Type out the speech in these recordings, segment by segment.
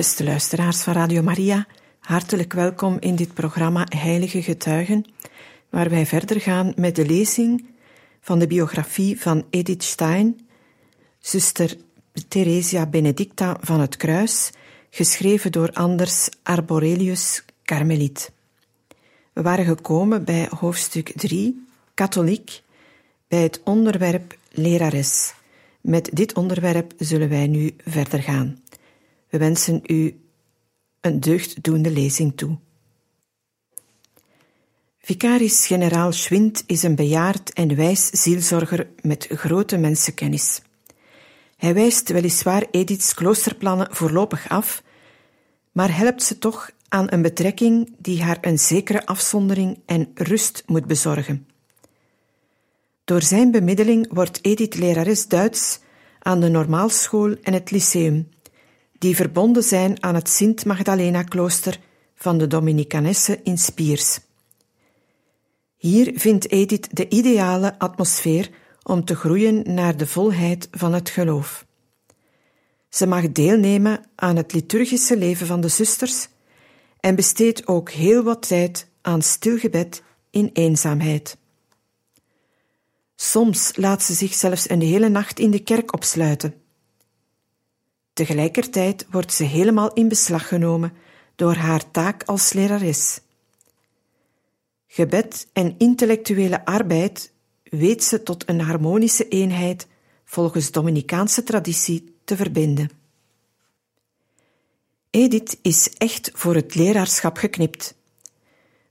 Beste luisteraars van Radio Maria, hartelijk welkom in dit programma Heilige Getuigen, waar wij verder gaan met de lezing van de biografie van Edith Stein, zuster Theresia Benedicta van het Kruis, geschreven door Anders Arborelius Carmeliet. We waren gekomen bij hoofdstuk 3, katholiek, bij het onderwerp lerares. Met dit onderwerp zullen wij nu verder gaan. We wensen u een deugddoende lezing toe. Vicaris-generaal Schwind is een bejaard en wijs zielzorger met grote mensenkennis. Hij wijst weliswaar Ediths kloosterplannen voorlopig af, maar helpt ze toch aan een betrekking die haar een zekere afzondering en rust moet bezorgen. Door zijn bemiddeling wordt Edith lerares Duits aan de normaalschool en het lyceum die verbonden zijn aan het Sint-Magdalena-klooster van de Dominicanessen in Spiers. Hier vindt Edith de ideale atmosfeer om te groeien naar de volheid van het geloof. Ze mag deelnemen aan het liturgische leven van de zusters en besteedt ook heel wat tijd aan stilgebed in eenzaamheid. Soms laat ze zich zelfs een hele nacht in de kerk opsluiten. Tegelijkertijd wordt ze helemaal in beslag genomen door haar taak als lerares. Gebed en intellectuele arbeid weet ze tot een harmonische eenheid volgens Dominicaanse traditie te verbinden. Edith is echt voor het leraarschap geknipt.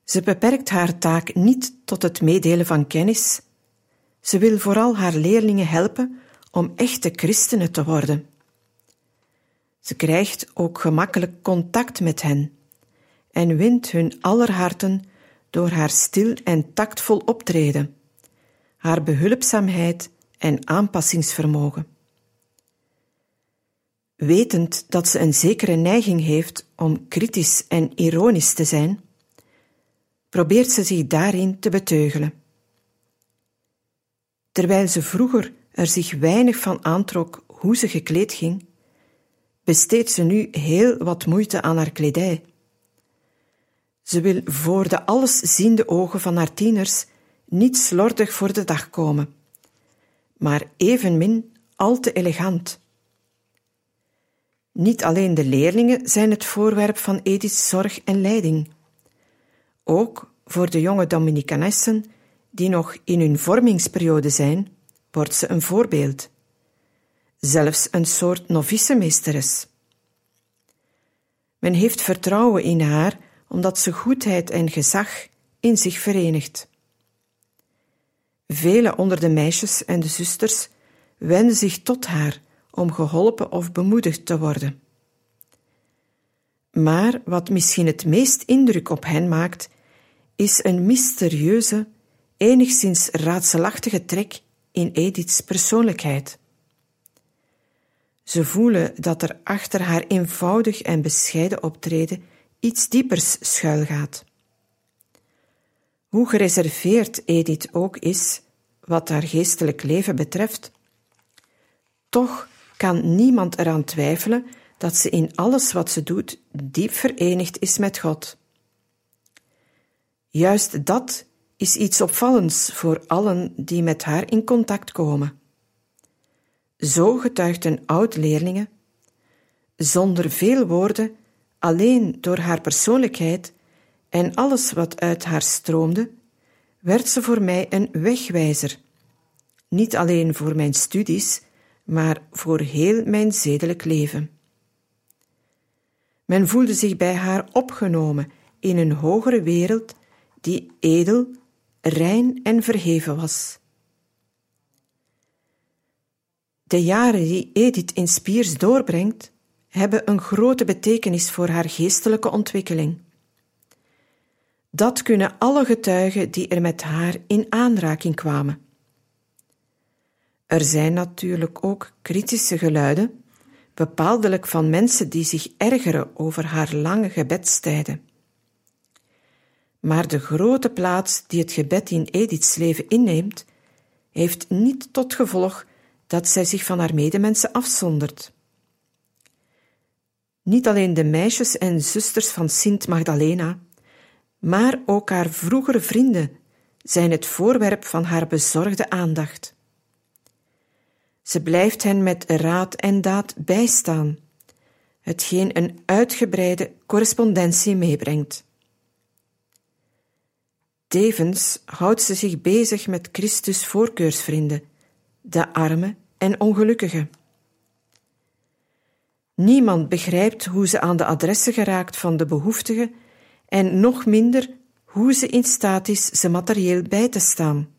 Ze beperkt haar taak niet tot het meedelen van kennis. Ze wil vooral haar leerlingen helpen om echte christenen te worden. Ze krijgt ook gemakkelijk contact met hen en wint hun aller harten door haar stil en tactvol optreden, haar behulpzaamheid en aanpassingsvermogen. Wetend dat ze een zekere neiging heeft om kritisch en ironisch te zijn, probeert ze zich daarin te beteugelen. Terwijl ze vroeger er zich weinig van aantrok hoe ze gekleed ging, besteedt ze nu heel wat moeite aan haar kledij. Ze wil voor de allesziende ogen van haar tieners niet slordig voor de dag komen, maar evenmin al te elegant. Niet alleen de leerlingen zijn het voorwerp van Ediths zorg en leiding. Ook voor de jonge Dominicanessen, die nog in hun vormingsperiode zijn, wordt ze een voorbeeld zelfs een soort novicemeesteres. Men heeft vertrouwen in haar omdat ze goedheid en gezag in zich verenigt. Vele onder de meisjes en de zusters wenden zich tot haar om geholpen of bemoedigd te worden. Maar wat misschien het meest indruk op hen maakt, is een mysterieuze, enigszins raadselachtige trek in Ediths persoonlijkheid. Ze voelen dat er achter haar eenvoudig en bescheiden optreden iets diepers schuilgaat. Hoe gereserveerd Edith ook is, wat haar geestelijk leven betreft, toch kan niemand eraan twijfelen dat ze in alles wat ze doet diep verenigd is met God. Juist dat is iets opvallends voor allen die met haar in contact komen. Zo getuigt een oud-leerlinge, zonder veel woorden, alleen door haar persoonlijkheid en alles wat uit haar stroomde, werd ze voor mij een wegwijzer. Niet alleen voor mijn studies, maar voor heel mijn zedelijk leven. Men voelde zich bij haar opgenomen in een hogere wereld die edel, rein en verheven was, De jaren die Edith in Spiers doorbrengt, hebben een grote betekenis voor haar geestelijke ontwikkeling. Dat kunnen alle getuigen die er met haar in aanraking kwamen. Er zijn natuurlijk ook kritische geluiden, bepaaldelijk van mensen die zich ergeren over haar lange gebedstijden. Maar de grote plaats die het gebed in Ediths leven inneemt, heeft niet tot gevolg dat zij zich van haar medemensen afzondert. Niet alleen de meisjes en zusters van Sint Magdalena, maar ook haar vroegere vrienden zijn het voorwerp van haar bezorgde aandacht. Ze blijft hen met raad en daad bijstaan, hetgeen een uitgebreide correspondentie meebrengt. Tevens houdt ze zich bezig met Christus voorkeursvrienden, de armen en ongelukkigen. Niemand begrijpt hoe ze aan de adressen geraakt van de behoeftigen en nog minder hoe ze in staat is ze materieel bij te staan.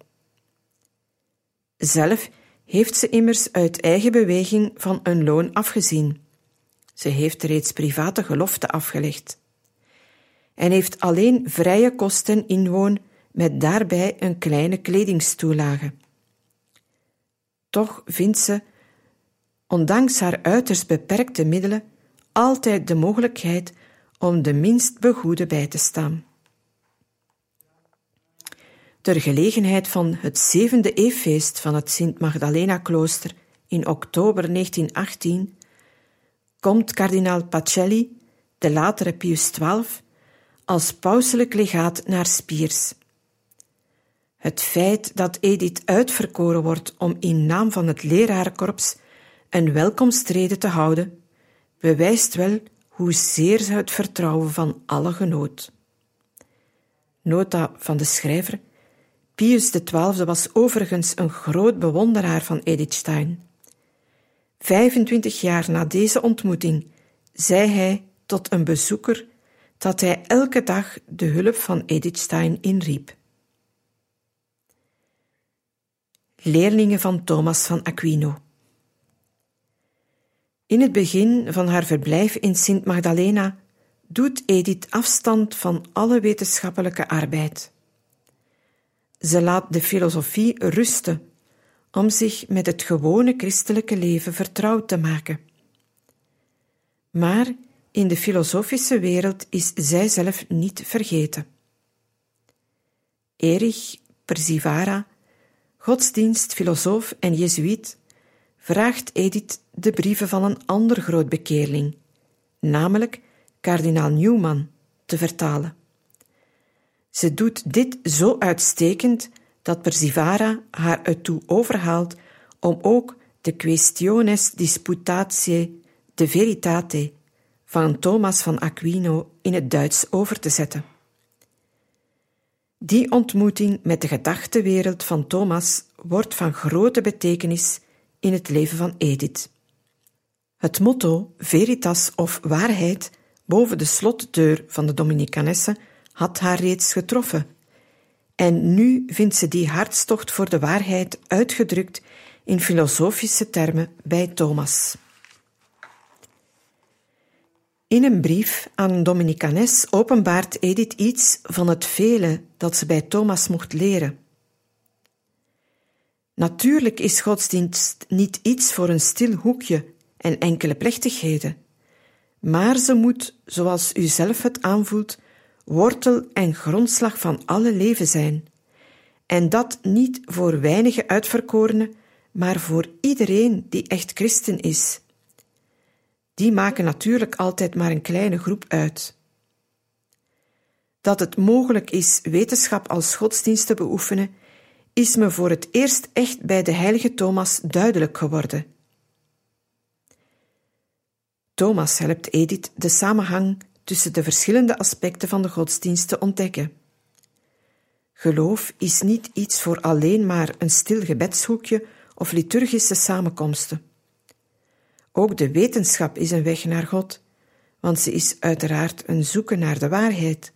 Zelf heeft ze immers uit eigen beweging van een loon afgezien. Ze heeft reeds private geloften afgelegd en heeft alleen vrije kosten inwoon met daarbij een kleine kledingstoelage. Toch vindt ze, ondanks haar uiterst beperkte middelen, altijd de mogelijkheid om de minst begoede bij te staan. Ter gelegenheid van het zevende eeffeest van het Sint Magdalena-klooster in oktober 1918 komt kardinaal Pacelli, de latere Pius XII, als pauselijk legaat naar Spiers. Het feit dat Edith uitverkoren wordt om in naam van het lerarenkorps een welkomstrede te houden, bewijst wel hoezeer ze het vertrouwen van alle genoot. Nota van de schrijver. Pius XII was overigens een groot bewonderaar van Edith Stein. 25 jaar na deze ontmoeting zei hij tot een bezoeker dat hij elke dag de hulp van Edith Stein inriep. Leerlingen van Thomas van Aquino. In het begin van haar verblijf in Sint Magdalena doet Edith afstand van alle wetenschappelijke arbeid. Ze laat de filosofie rusten om zich met het gewone christelijke leven vertrouwd te maken. Maar in de filosofische wereld is zij zelf niet vergeten. Erich Persivara, godsdienst, filosoof en jezuïet, vraagt Edith de brieven van een ander groot bekeerling, namelijk kardinaal Newman, te vertalen. Ze doet dit zo uitstekend dat Persivara haar ertoe overhaalt om ook de Questiones Disputatiae de Veritate van Thomas van Aquino in het Duits over te zetten. Die ontmoeting met de gedachtenwereld van Thomas wordt van grote betekenis in het leven van Edith. Het motto Veritas of waarheid boven de slotdeur van de Dominicanessen had haar reeds getroffen. En nu vindt ze die hartstocht voor de waarheid uitgedrukt in filosofische termen bij Thomas. In een brief aan Dominicanes openbaart Edith iets van het vele dat ze bij Thomas mocht leren. Natuurlijk is godsdienst niet iets voor een stil hoekje en enkele plechtigheden, maar ze moet, zoals u zelf het aanvoelt, wortel en grondslag van alle leven zijn. En dat niet voor weinige uitverkorenen, maar voor iedereen die echt christen is. Die maken natuurlijk altijd maar een kleine groep uit. Dat het mogelijk is wetenschap als godsdienst te beoefenen, is me voor het eerst echt bij de heilige Thomas duidelijk geworden. Thomas helpt Edith de samenhang tussen de verschillende aspecten van de godsdienst te ontdekken. Geloof is niet iets voor alleen maar een stil gebedshoekje of liturgische samenkomsten. Ook de wetenschap is een weg naar God, want ze is uiteraard een zoeken naar de waarheid,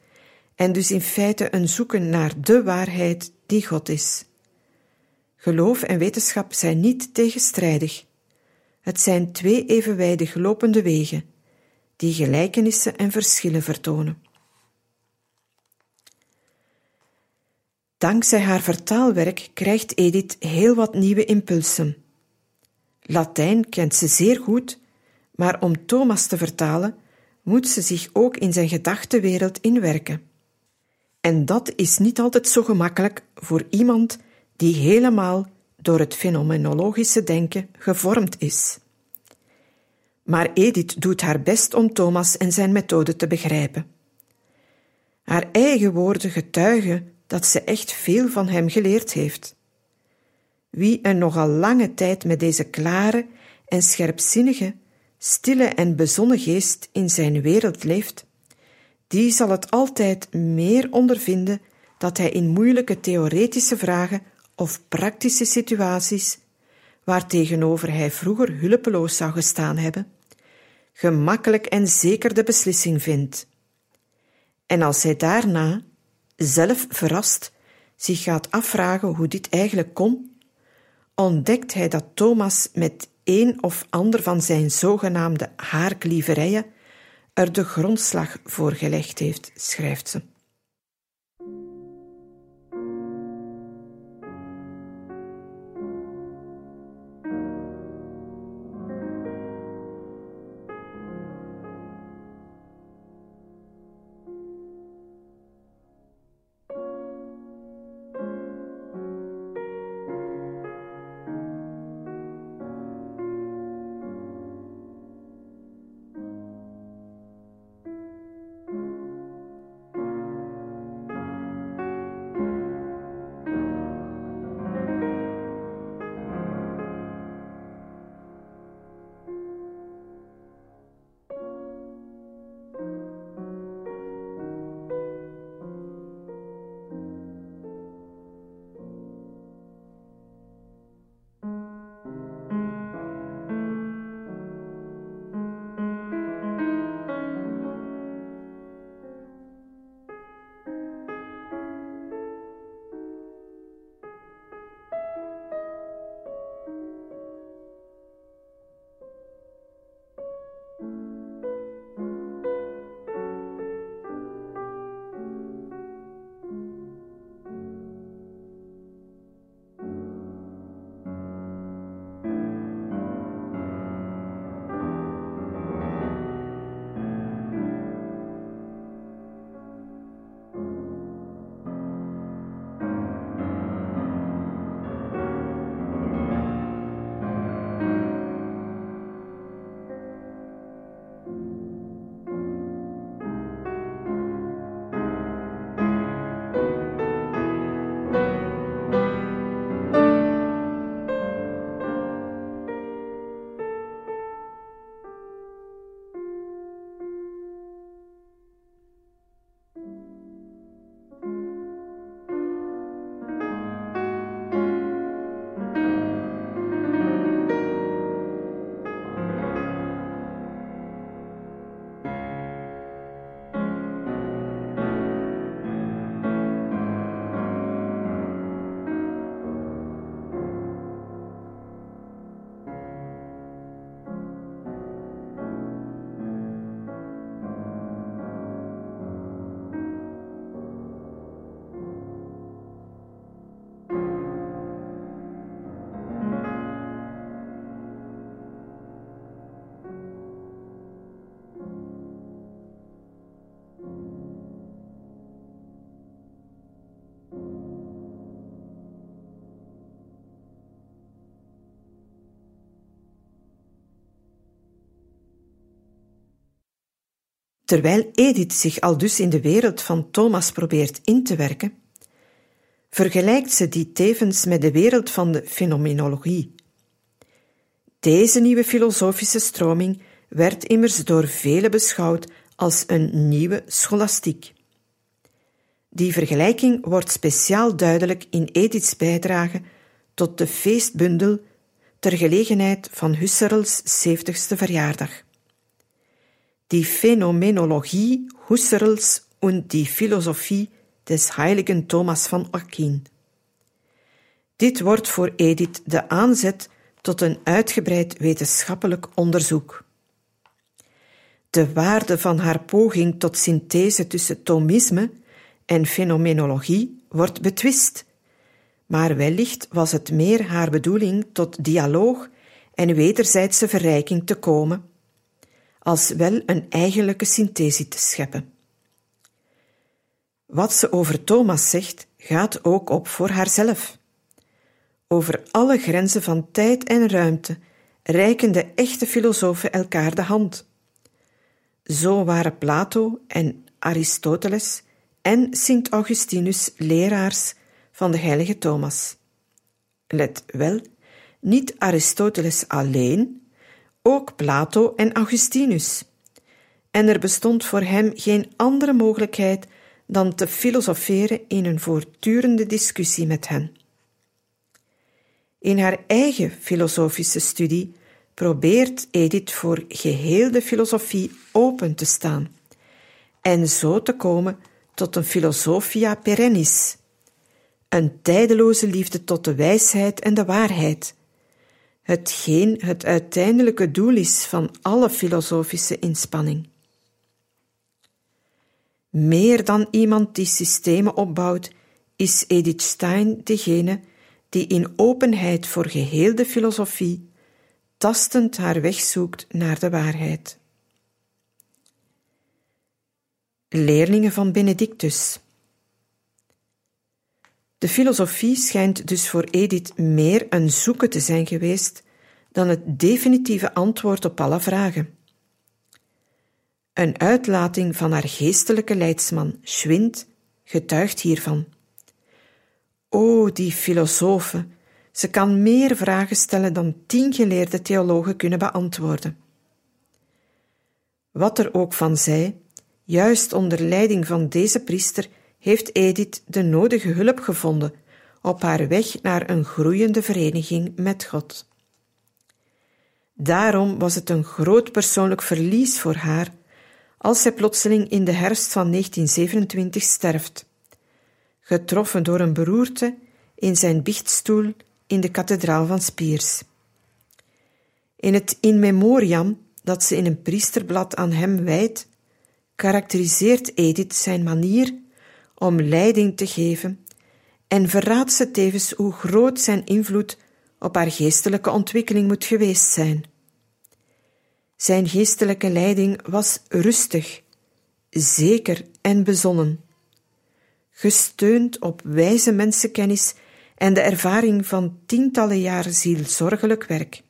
en dus in feite een zoeken naar de waarheid die God is. Geloof en wetenschap zijn niet tegenstrijdig, Het zijn twee evenwijdig lopende wegen, die gelijkenissen en verschillen vertonen. Dankzij haar vertaalwerk krijgt Edith heel wat nieuwe impulsen. Latijn kent ze zeer goed, maar om Thomas te vertalen, moet ze zich ook in zijn gedachtenwereld inwerken. En dat is niet altijd zo gemakkelijk voor iemand die helemaal door het fenomenologische denken gevormd is. Maar Edith doet haar best om Thomas en zijn methode te begrijpen. Haar eigen woorden getuigen dat ze echt veel van hem geleerd heeft. Wie een nogal lange tijd met deze klare en scherpzinnige, stille en bezonnen geest in zijn wereld leeft, die zal het altijd meer ondervinden dat hij in moeilijke theoretische vragen of praktische situaties, waartegenover hij vroeger hulpeloos zou gestaan hebben, gemakkelijk en zeker de beslissing vindt. En als hij daarna, zelf verrast, zich gaat afvragen hoe dit eigenlijk kon, ontdekt hij dat Thomas met een of ander van zijn zogenaamde haarklieverijen er de grondslag voor gelegd heeft, schrijft ze. Terwijl Edith zich al dus in de wereld van Thomas probeert in te werken, vergelijkt ze die tevens met de wereld van de fenomenologie. Deze nieuwe filosofische stroming werd immers door velen beschouwd als een nieuwe scholastiek. Die vergelijking wordt speciaal duidelijk in Ediths bijdrage tot de feestbundel ter gelegenheid van Husserls 70ste verjaardag die Phänomenologie Husserls und die Philosophie des heiligen Thomas van Aquin. Dit wordt voor Edith de aanzet tot een uitgebreid wetenschappelijk onderzoek. De waarde van haar poging tot synthese tussen Thomisme en fenomenologie wordt betwist, maar wellicht was het meer haar bedoeling tot dialoog en wederzijdse verrijking te komen, als wel een eigenlijke synthese te scheppen. Wat ze over Thomas zegt, gaat ook op voor haarzelf. Over alle grenzen van tijd en ruimte reiken de echte filosofen elkaar de hand. Zo waren Plato en Aristoteles en Sint Augustinus leraars van de heilige Thomas. Let wel, niet Aristoteles alleen, ook Plato en Augustinus. En er bestond voor hem geen andere mogelijkheid dan te filosoferen in een voortdurende discussie met hen. In haar eigen filosofische studie probeert Edith voor geheel de filosofie open te staan en zo te komen tot een philosophia perennis, een tijdeloze liefde tot de wijsheid en de waarheid, hetgeen het uiteindelijke doel is van alle filosofische inspanning. Meer dan iemand die systemen opbouwt, is Edith Stein degene die in openheid voor geheel de filosofie tastend haar weg zoekt naar de waarheid. Leerlingen van Benedictus. De filosofie schijnt dus voor Edith meer een zoeken te zijn geweest dan het definitieve antwoord op alle vragen. Een uitlating van haar geestelijke leidsman, Schwind, getuigt hiervan. O, die filosofe, ze kan meer vragen stellen dan tien geleerde theologen kunnen beantwoorden. Wat er ook van zij, juist onder leiding van deze priester heeft Edith de nodige hulp gevonden op haar weg naar een groeiende vereniging met God. Daarom was het een groot persoonlijk verlies voor haar als zij plotseling in de herfst van 1927 sterft, getroffen door een beroerte in zijn biechtstoel in de kathedraal van Spiers. In het In Memoriam dat ze in een priesterblad aan hem wijdt, karakteriseert Edith zijn manier om leiding te geven en verraadt ze tevens hoe groot zijn invloed op haar geestelijke ontwikkeling moet geweest zijn. Zijn geestelijke leiding was rustig, zeker en bezonnen. Gesteund op wijze mensenkennis en de ervaring van tientallen jaren zielzorgelijk werk,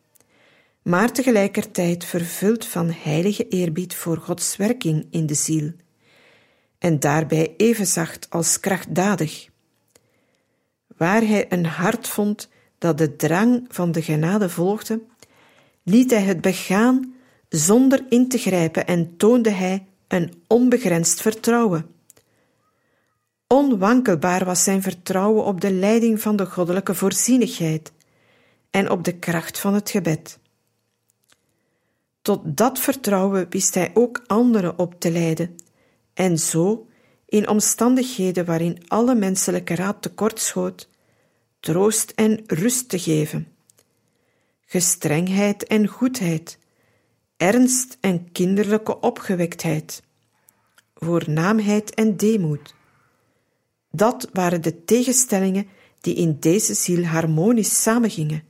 maar tegelijkertijd vervuld van heilige eerbied voor Gods werking in de ziel, en daarbij even zacht als krachtdadig. Waar hij een hart vond dat de drang van de genade volgde, liet hij het begaan zonder in te grijpen en toonde hij een onbegrensd vertrouwen. Onwankelbaar was zijn vertrouwen op de leiding van de goddelijke voorzienigheid en op de kracht van het gebed. Tot dat vertrouwen wist hij ook anderen op te leiden, en zo, in omstandigheden waarin alle menselijke raad tekortschoot, troost en rust te geven. Gestrengheid en goedheid, ernst en kinderlijke opgewektheid, voornaamheid en deemoed. Dat waren de tegenstellingen die in deze ziel harmonisch samengingen,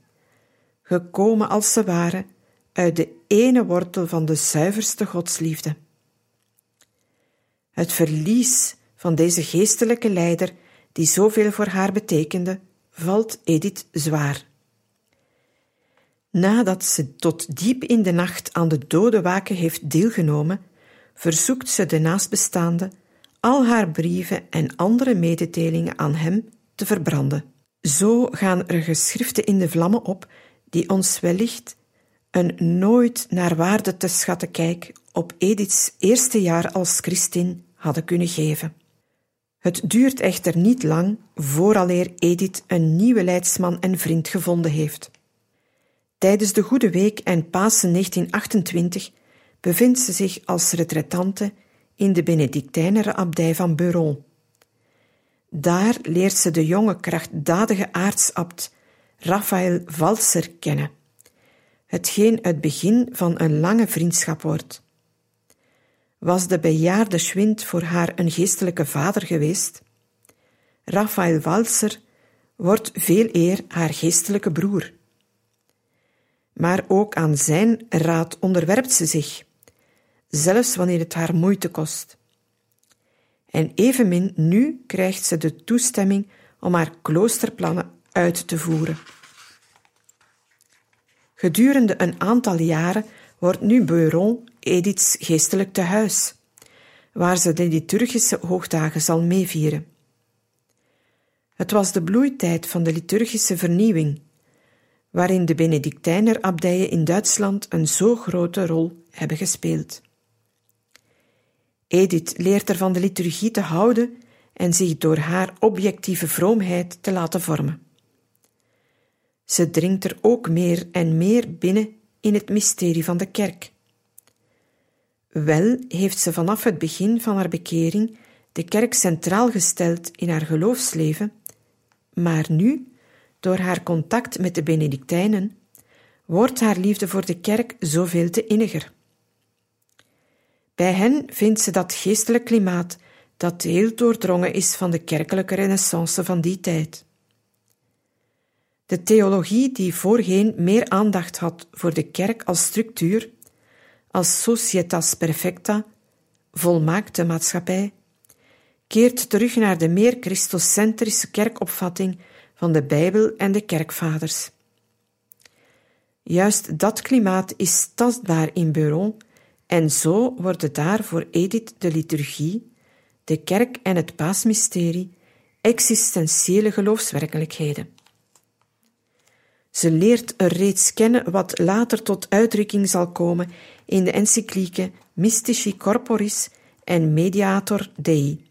gekomen als ze waren uit de ene wortel van de zuiverste godsliefde. Het verlies van deze geestelijke leider, die zoveel voor haar betekende, valt Edith zwaar. Nadat ze tot diep in de nacht aan de dode waken heeft deelgenomen, verzoekt ze de naastbestaande al haar brieven en andere mededelingen aan hem te verbranden. Zo gaan er geschriften in de vlammen op die ons wellicht een nooit naar waarde te schatten kijk op Ediths eerste jaar als Christin hadden kunnen geven. Het duurt echter niet lang vooraleer Edith een nieuwe leidsman en vriend gevonden heeft. Tijdens de Goede Week en Pasen 1928 bevindt ze zich als retrettante in de Benedictijner abdij van Beuron. Daar leert ze de jonge krachtdadige aartsabt Raphaël Valser kennen, hetgeen het begin van een lange vriendschap wordt. Was de bejaarde Schwind voor haar een geestelijke vader geweest? Raphaël Walser wordt veel eer haar geestelijke broer. Maar ook aan zijn raad onderwerpt ze zich, zelfs wanneer het haar moeite kost. En evenmin nu krijgt ze de toestemming om haar kloosterplannen uit te voeren. Gedurende een aantal jaren wordt nu Beuron Ediths geestelijk tehuis, waar ze de liturgische hoogdagen zal meevieren. Het was de bloeitijd van de liturgische vernieuwing, waarin de Benedictijner abdijen in Duitsland een zo grote rol hebben gespeeld. Edith leert er van de liturgie te houden en zich door haar objectieve vroomheid te laten vormen. Ze dringt er ook meer en meer binnen in het mysterie van de kerk. Wel heeft ze vanaf het begin van haar bekering de kerk centraal gesteld in haar geloofsleven, maar nu, door haar contact met de Benedictijnen, wordt haar liefde voor de kerk zoveel te inniger. Bij hen vindt ze dat geestelijk klimaat dat heel doordrongen is van de kerkelijke renaissance van die tijd. De theologie die voorheen meer aandacht had voor de kerk als structuur, als societas perfecta, volmaakte maatschappij, keert terug naar de meer christocentrische kerkopvatting van de Bijbel en de kerkvaders. Juist dat klimaat is tastbaar in Beuron en zo worden daar voor Edith de liturgie, de kerk en het paasmysterie existentiële geloofswerkelijkheden. Ze leert er reeds kennen wat later tot uitdrukking zal komen in de encyclieken Mystici Corporis en Mediator Dei,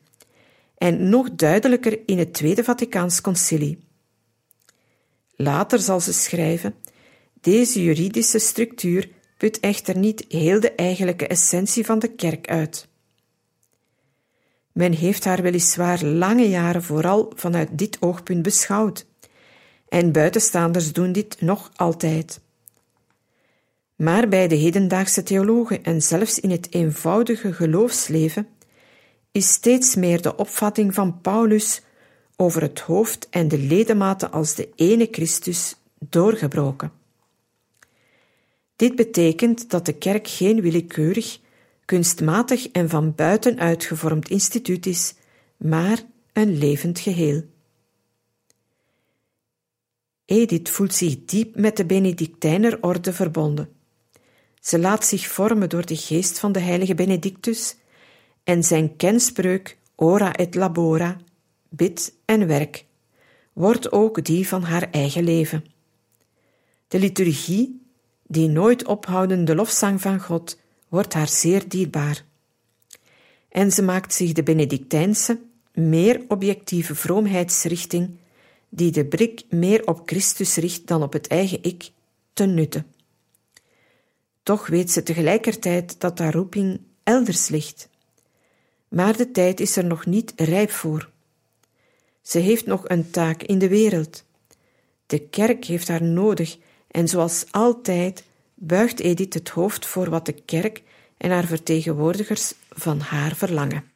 en nog duidelijker in het Tweede Vaticaans Concilie. Later zal ze schrijven: Deze juridische structuur put echter niet heel de eigenlijke essentie van de kerk uit. Men heeft haar weliswaar lange jaren vooral vanuit dit oogpunt beschouwd, en buitenstaanders doen dit nog altijd. Maar bij de hedendaagse theologen en zelfs in het eenvoudige geloofsleven is steeds meer de opvatting van Paulus over het hoofd en de ledematen als de ene Christus doorgebroken. Dit betekent dat de kerk geen willekeurig, kunstmatig en van buiten uitgevormd instituut is, maar een levend geheel. Edith voelt zich diep met de Benedictijnerorde verbonden. Ze laat zich vormen door de geest van de heilige Benedictus en zijn kenspreuk ora et labora, bid en werk, wordt ook die van haar eigen leven. De liturgie, die nooit ophoudende lofzang van God, wordt haar zeer dierbaar. En ze maakt zich de Benedictijnse, meer objectieve vroomheidsrichting, die de blik meer op Christus richt dan op het eigen ik, ten nutte. Toch weet ze tegelijkertijd dat haar roeping elders ligt. Maar de tijd is er nog niet rijp voor. Ze heeft nog een taak in de wereld. De kerk heeft haar nodig en zoals altijd buigt Edith het hoofd voor wat de kerk en haar vertegenwoordigers van haar verlangen.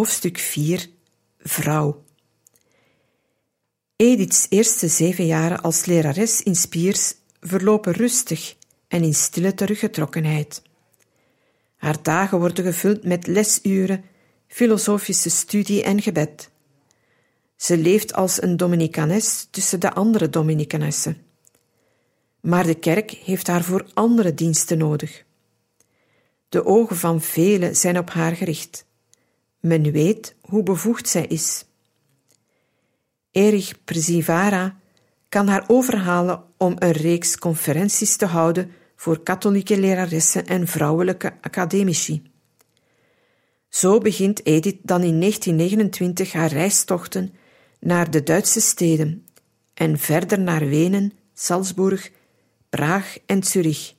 Hoofdstuk 4 Vrouw Edith's eerste zeven jaren als lerares in Spiers verlopen rustig en in stille teruggetrokkenheid. Haar dagen worden gevuld met lesuren, filosofische studie en gebed. Ze leeft als een Dominicanes tussen de andere Dominicanessen. Maar de kerk heeft haar voor andere diensten nodig. De ogen van velen zijn op haar gericht. Men weet hoe bevoegd zij is. Erich Przivara kan haar overhalen om een reeks conferenties te houden voor katholieke leraressen en vrouwelijke academici. Zo begint Edith dan in 1929 haar reistochten naar de Duitse steden en verder naar Wenen, Salzburg, Praag en Zurich,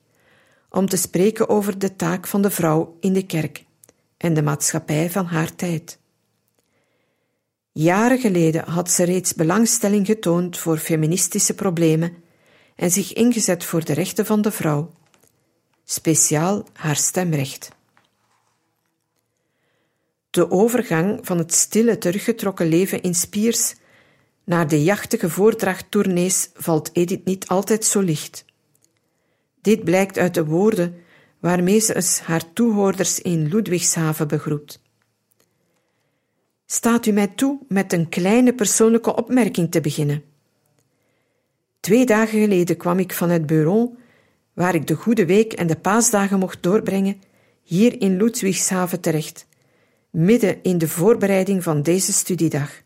om te spreken over de taak van de vrouw in de kerk en de maatschappij van haar tijd. Jaren geleden had ze reeds belangstelling getoond voor feministische problemen en zich ingezet voor de rechten van de vrouw, speciaal haar stemrecht. De overgang van het stille, teruggetrokken leven in Spiers naar de jachtige voordrachttournees valt Edith niet altijd zo licht. Dit blijkt uit de woorden waarmee ze haar toehoorders in Ludwigshaven begroet. Staat u mij toe met een kleine persoonlijke opmerking te beginnen. Twee dagen geleden kwam ik van het bureau, waar ik de Goede Week en de paasdagen mocht doorbrengen, hier in Ludwigshaven terecht, midden in de voorbereiding van deze studiedag.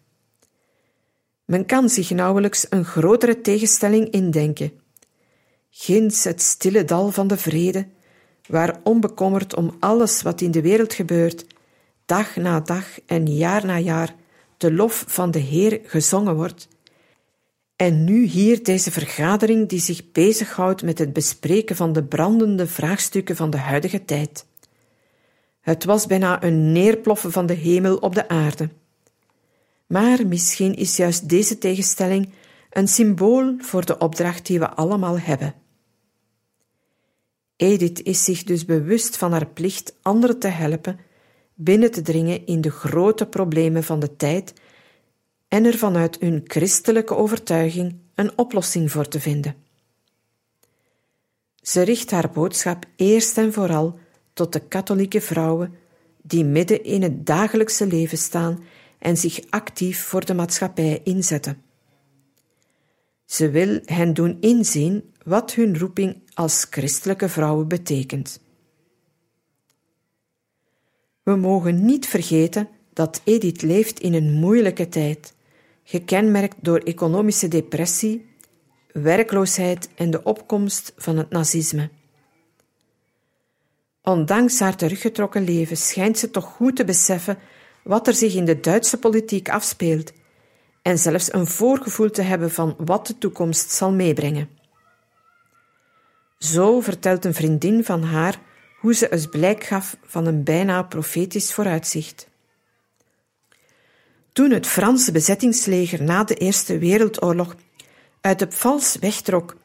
Men kan zich nauwelijks een grotere tegenstelling indenken. Ginds het stille dal van de vrede, waar onbekommerd om alles wat in de wereld gebeurt, dag na dag en jaar na jaar de lof van de Heer gezongen wordt. En nu hier deze vergadering die zich bezighoudt met het bespreken van de brandende vraagstukken van de huidige tijd. Het was bijna een neerploffen van de hemel op de aarde. Maar misschien is juist deze tegenstelling een symbool voor de opdracht die we allemaal hebben. Edith is zich dus bewust van haar plicht anderen te helpen binnen te dringen in de grote problemen van de tijd en er vanuit hun christelijke overtuiging een oplossing voor te vinden. Ze richt haar boodschap eerst en vooral tot de katholieke vrouwen die midden in het dagelijkse leven staan en zich actief voor de maatschappij inzetten. Ze wil hen doen inzien wat hun roeping als christelijke vrouwen betekent. We mogen niet vergeten dat Edith leeft in een moeilijke tijd, gekenmerkt door economische depressie, werkloosheid en de opkomst van het nazisme. Ondanks haar teruggetrokken leven schijnt ze toch goed te beseffen wat er zich in de Duitse politiek afspeelt en zelfs een voorgevoel te hebben van wat de toekomst zal meebrengen. Zo vertelt een vriendin van haar hoe ze eens blijk gaf van een bijna profetisch vooruitzicht. Toen het Franse bezettingsleger na de Eerste Wereldoorlog uit de Pfalz wegtrok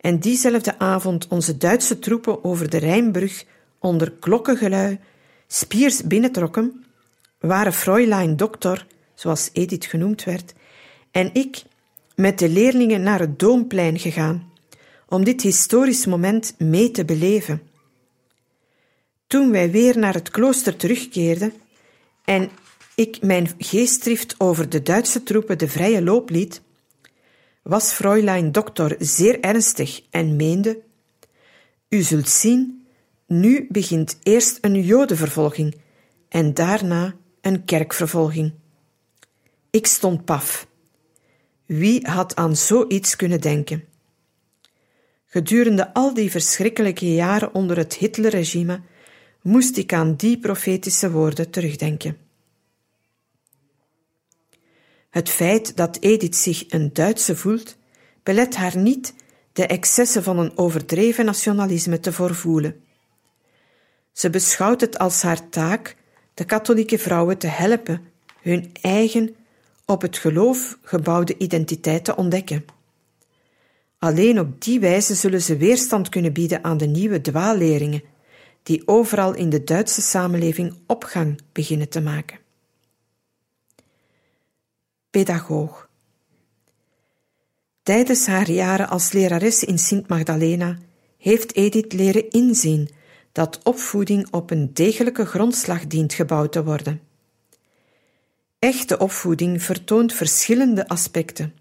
en diezelfde avond onze Duitse troepen over de Rijnbrug onder klokkengelui Spiers binnentrokken, waren Fräulein Dokter, zoals Edith genoemd werd, en ik met de leerlingen naar het Doomplein gegaan om dit historisch moment mee te beleven. Toen wij weer naar het klooster terugkeerden en ik mijn geestdrift over de Duitse troepen de vrije loop liet, was Fräulein Dokter zeer ernstig en meende: U zult zien, nu begint eerst een Jodenvervolging en daarna een kerkvervolging. Ik stond paf. Wie had aan zoiets kunnen denken? Gedurende al die verschrikkelijke jaren onder het Hitlerregime moest ik aan die profetische woorden terugdenken. Het feit dat Edith zich een Duitse voelt, belet haar niet de excessen van een overdreven nationalisme te voorvoelen. Ze beschouwt het als haar taak de katholieke vrouwen te helpen hun eigen op het geloof gebouwde identiteit te ontdekken. Alleen op die wijze zullen ze weerstand kunnen bieden aan de nieuwe dwaalleringen die overal in de Duitse samenleving opgang beginnen te maken. pedagoog. Tijdens haar jaren als lerares in Sint Magdalena heeft Edith leren inzien dat opvoeding op een degelijke grondslag dient gebouwd te worden. Echte opvoeding vertoont verschillende aspecten.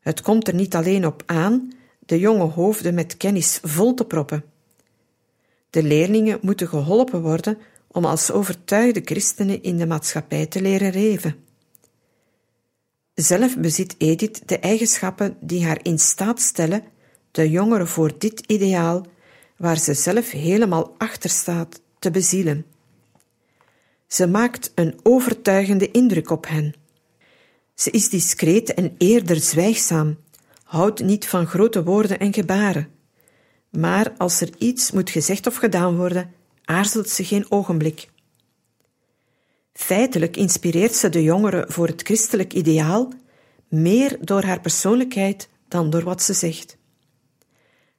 Het komt er niet alleen op aan de jonge hoofden met kennis vol te proppen. De leerlingen moeten geholpen worden om als overtuigde christenen in de maatschappij te leren leven. Zelf bezit Edith de eigenschappen die haar in staat stellen de jongeren voor dit ideaal, waar ze zelf helemaal achter staat, te bezielen. Ze maakt een overtuigende indruk op hen. Ze is discreet en eerder zwijgzaam, houdt niet van grote woorden en gebaren. Maar als er iets moet gezegd of gedaan worden, aarzelt ze geen ogenblik. Feitelijk inspireert ze de jongeren voor het christelijk ideaal meer door haar persoonlijkheid dan door wat ze zegt.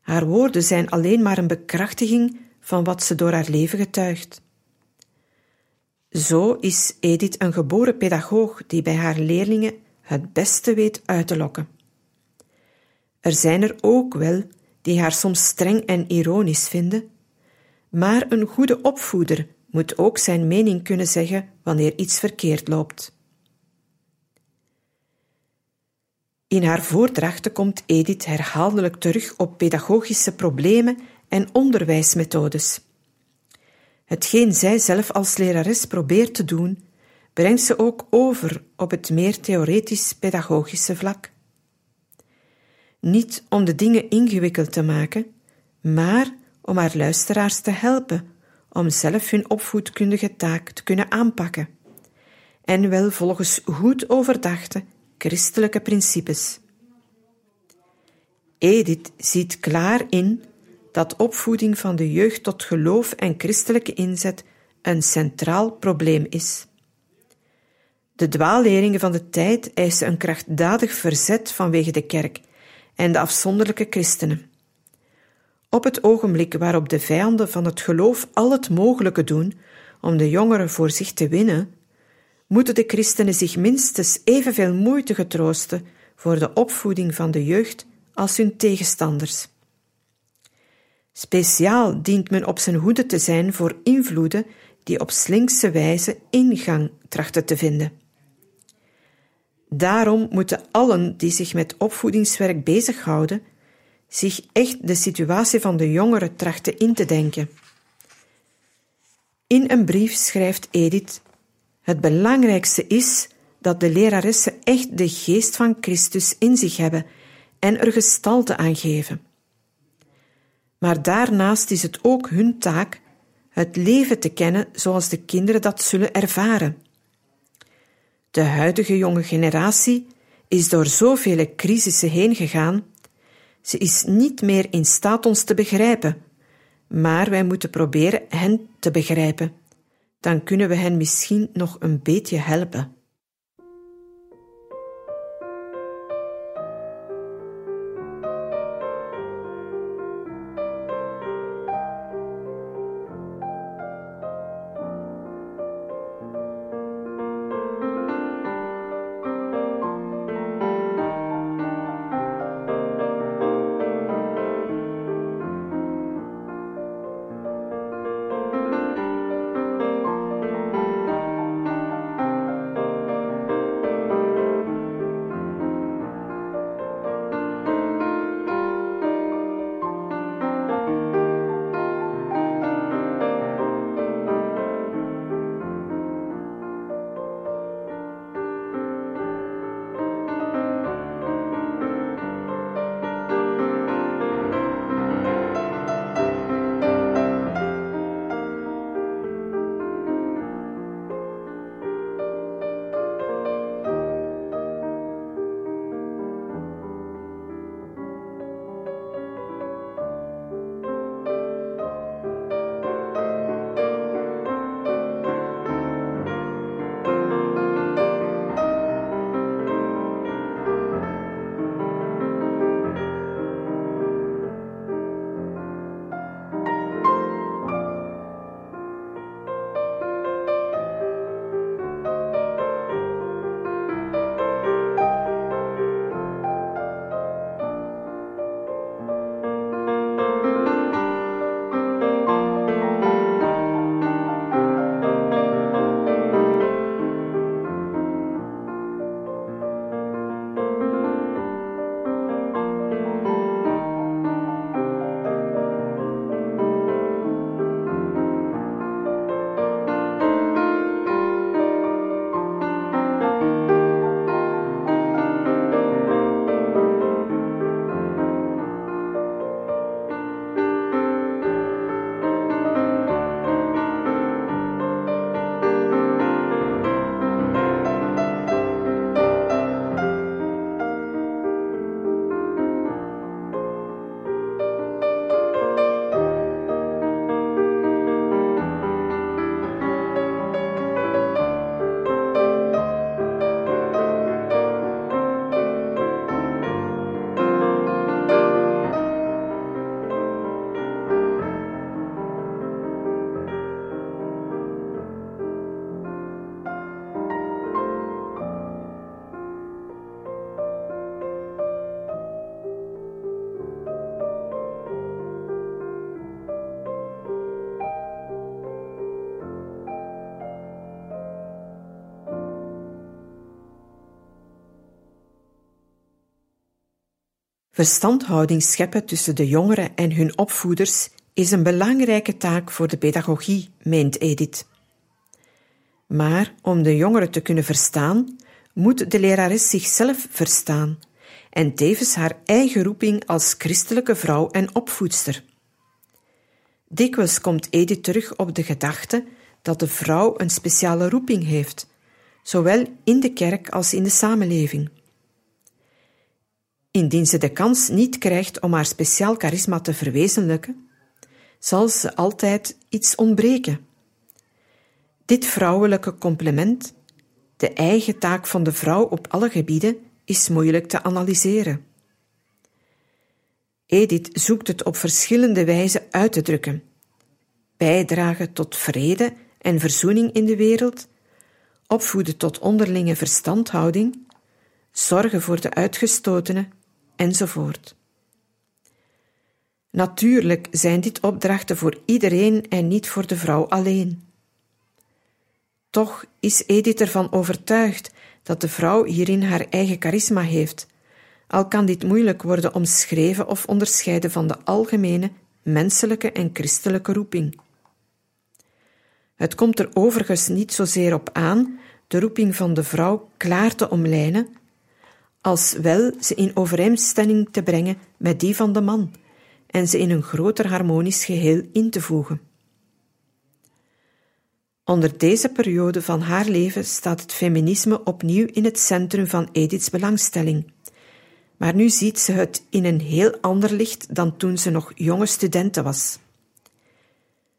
Haar woorden zijn alleen maar een bekrachtiging van wat ze door haar leven getuigt. Zo is Edith een geboren pedagoog die bij haar leerlingen het beste weet uit te lokken. Er zijn er ook wel die haar soms streng en ironisch vinden, maar een goede opvoeder moet ook zijn mening kunnen zeggen wanneer iets verkeerd loopt. In haar voordrachten komt Edith herhaaldelijk terug op pedagogische problemen en onderwijsmethodes. Hetgeen zij zelf als lerares probeert te doen, brengt ze ook over op het meer theoretisch-pedagogische vlak. Niet om de dingen ingewikkeld te maken, maar om haar luisteraars te helpen om zelf hun opvoedkundige taak te kunnen aanpakken, en wel volgens goed overdachte christelijke principes. Edith ziet klaar in dat opvoeding van de jeugd tot geloof en christelijke inzet een centraal probleem is. De dwaalleringen van de tijd eisen een krachtdadig verzet vanwege de kerk en de afzonderlijke christenen. Op het ogenblik waarop de vijanden van het geloof al het mogelijke doen om de jongeren voor zich te winnen, moeten de christenen zich minstens evenveel moeite getroosten voor de opvoeding van de jeugd als hun tegenstanders. Speciaal dient men op zijn hoede te zijn voor invloeden die op slinkse wijze ingang trachten te vinden. Daarom moeten allen die zich met opvoedingswerk bezighouden, zich echt de situatie van de jongeren trachten in te denken. In een brief schrijft Edith het belangrijkste is dat de leraressen echt de geest van Christus in zich hebben en er gestalte aan geven. Maar daarnaast is het ook hun taak het leven te kennen zoals de kinderen dat zullen ervaren. De huidige jonge generatie is door zoveel crisissen heen gegaan, ze is niet meer in staat ons te begrijpen, maar wij moeten proberen hen te begrijpen dan kunnen we hen misschien nog een beetje helpen. Verstandhouding scheppen tussen de jongeren en hun opvoeders is een belangrijke taak voor de pedagogie, meent Edith. Maar om de jongeren te kunnen verstaan, moet de lerares zichzelf verstaan en tevens haar eigen roeping als christelijke vrouw en opvoedster. Dikwijls komt Edith terug op de gedachte dat de vrouw een speciale roeping heeft, zowel in de kerk als in de samenleving. Indien ze de kans niet krijgt om haar speciaal charisma te verwezenlijken, zal ze altijd iets ontbreken. Dit vrouwelijke complement, de eigen taak van de vrouw op alle gebieden, is moeilijk te analyseren. Edith zoekt het op verschillende wijzen uit te drukken. Bijdragen tot vrede en verzoening in de wereld, opvoeden tot onderlinge verstandhouding, zorgen voor de uitgestotenen, enzovoort. Natuurlijk zijn dit opdrachten voor iedereen en niet voor de vrouw alleen. Toch is Edith ervan overtuigd dat de vrouw hierin haar eigen charisma heeft, al kan dit moeilijk worden omschreven of onderscheiden van de algemene menselijke en christelijke roeping. Het komt er overigens niet zozeer op aan de roeping van de vrouw klaar te omlijnen, als wel ze in overeenstemming te brengen met die van de man en ze in een groter harmonisch geheel in te voegen. Onder deze periode van haar leven staat het feminisme opnieuw in het centrum van Ediths belangstelling. Maar nu ziet ze het in een heel ander licht dan toen ze nog jonge studente was.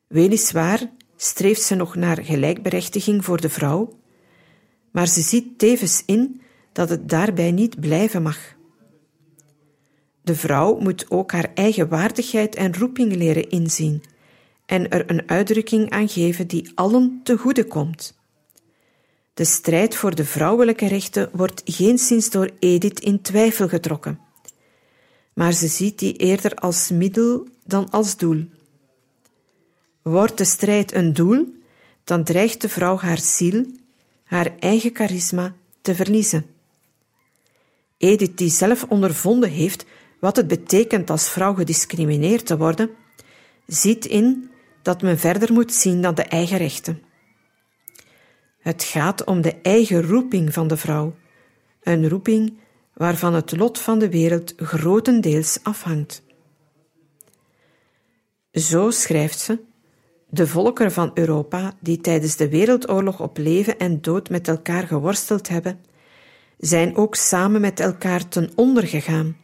Weliswaar streeft ze nog naar gelijkberechtiging voor de vrouw, maar ze ziet tevens in dat het daarbij niet blijven mag. De vrouw moet ook haar eigen waardigheid en roeping leren inzien en er een uitdrukking aan geven die allen te goede komt. De strijd voor de vrouwelijke rechten wordt geenszins door Edith in twijfel getrokken, maar ze ziet die eerder als middel dan als doel. Wordt de strijd een doel, dan dreigt de vrouw haar ziel, haar eigen charisma te verliezen. Edith, die zelf ondervonden heeft wat het betekent als vrouw gediscrimineerd te worden, ziet in dat men verder moet zien dan de eigen rechten. Het gaat om de eigen roeping van de vrouw, een roeping waarvan het lot van de wereld grotendeels afhangt. Zo schrijft ze: De volkeren van Europa, die tijdens de Wereldoorlog op leven en dood met elkaar geworsteld hebben, zijn ook samen met elkaar ten onder gegaan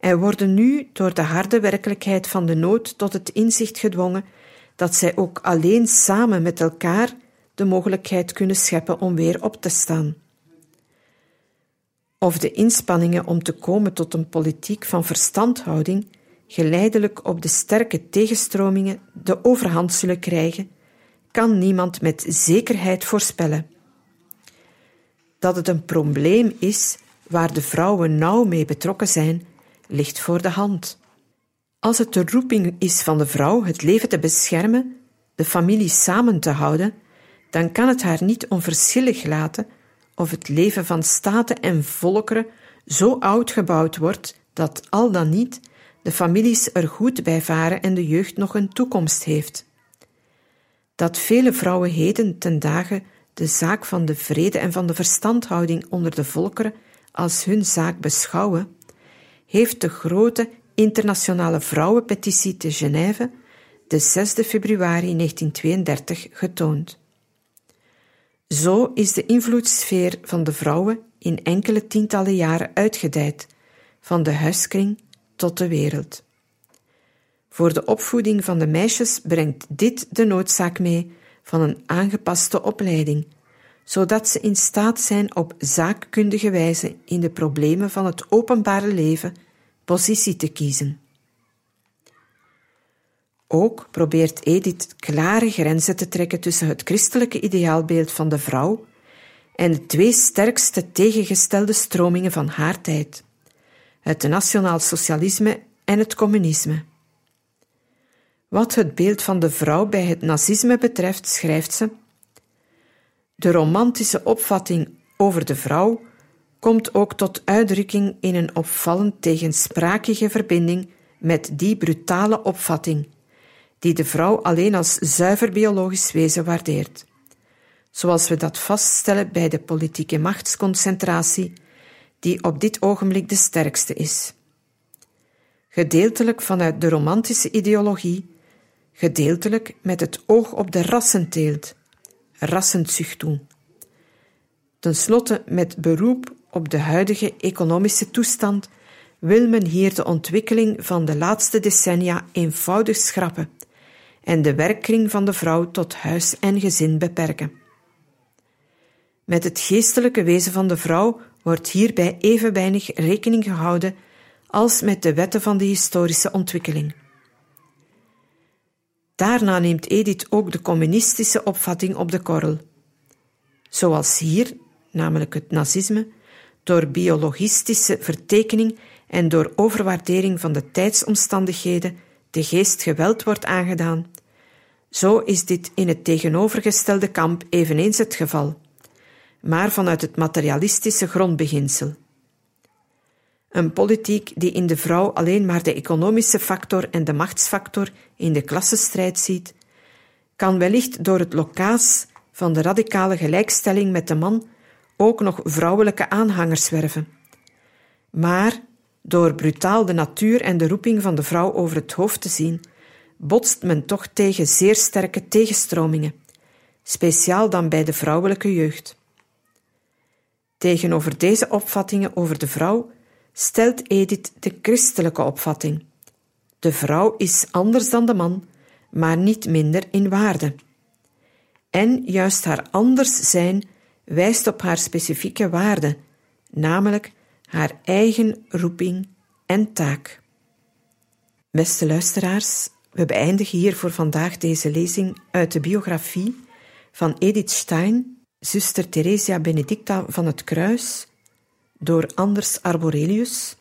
en worden nu door de harde werkelijkheid van de nood tot het inzicht gedwongen dat zij ook alleen samen met elkaar de mogelijkheid kunnen scheppen om weer op te staan. Of de inspanningen om te komen tot een politiek van verstandhouding geleidelijk op de sterke tegenstromingen de overhand zullen krijgen, kan niemand met zekerheid voorspellen. Dat het een probleem is waar de vrouwen nauw mee betrokken zijn, ligt voor de hand. Als het de roeping is van de vrouw het leven te beschermen, de familie samen te houden, dan kan het haar niet onverschillig laten of het leven van staten en volkeren zo oud gebouwd wordt dat al dan niet de families er goed bij varen en de jeugd nog een toekomst heeft. Dat vele vrouwen heden ten dagen de zaak van de vrede en van de verstandhouding onder de volkeren als hun zaak beschouwen, heeft de grote internationale vrouwenpetitie te Genève de 6 februari 1932 getoond. Zo is de invloedssfeer van de vrouwen in enkele tientallen jaren uitgedijd, van de huiskring tot de wereld. Voor de opvoeding van de meisjes brengt dit de noodzaak mee van een aangepaste opleiding, zodat ze in staat zijn op zaakkundige wijze in de problemen van het openbare leven positie te kiezen. Ook probeert Edith klare grenzen te trekken tussen het christelijke ideaalbeeld van de vrouw en de twee sterkste tegengestelde stromingen van haar tijd: het nationaal socialisme en het communisme. Wat het beeld van de vrouw bij het nazisme betreft, schrijft ze: De romantische opvatting over de vrouw komt ook tot uitdrukking in een opvallend tegensprakige verbinding met die brutale opvatting, die de vrouw alleen als zuiver biologisch wezen waardeert. Zoals we dat vaststellen bij de politieke machtsconcentratie, die op dit ogenblik de sterkste is. Gedeeltelijk vanuit de romantische ideologie, gedeeltelijk met het oog op de rassenteelt, rassenzucht doen. Ten slotte met beroep op de huidige economische toestand wil men hier de ontwikkeling van de laatste decennia eenvoudig schrappen en de werkkring van de vrouw tot huis en gezin beperken. Met het geestelijke wezen van de vrouw wordt hierbij even weinig rekening gehouden als met de wetten van de historische ontwikkeling. Daarna neemt Edith ook de communistische opvatting op de korrel. Zoals hier, namelijk het nazisme, door biologistische vertekening en door overwaardering van de tijdsomstandigheden de geest geweld wordt aangedaan, zo is dit in het tegenovergestelde kamp eveneens het geval, maar vanuit het materialistische grondbeginsel. Een politiek die in de vrouw alleen maar de economische factor en de machtsfactor in de klassenstrijd ziet, kan wellicht door het lokaas van de radicale gelijkstelling met de man ook nog vrouwelijke aanhangers werven. Maar door brutaal de natuur en de roeping van de vrouw over het hoofd te zien, botst men toch tegen zeer sterke tegenstromingen, speciaal dan bij de vrouwelijke jeugd. Tegenover deze opvattingen over de vrouw stelt Edith de christelijke opvatting. De vrouw is anders dan de man, maar niet minder in waarde. En juist haar anders zijn wijst op haar specifieke waarde, namelijk haar eigen roeping en taak. Beste luisteraars, we beëindigen hier voor vandaag deze lezing uit de biografie van Edith Stein, zuster Theresia Benedicta van het Kruis, door Anders Arborelius.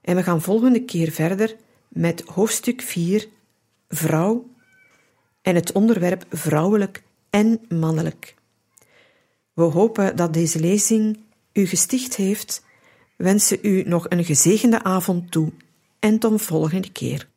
En we gaan volgende keer verder met hoofdstuk 4, vrouw, en het onderwerp vrouwelijk en mannelijk. We hopen dat deze lezing u gesticht heeft, wensen u nog een gezegende avond toe en tot volgende keer.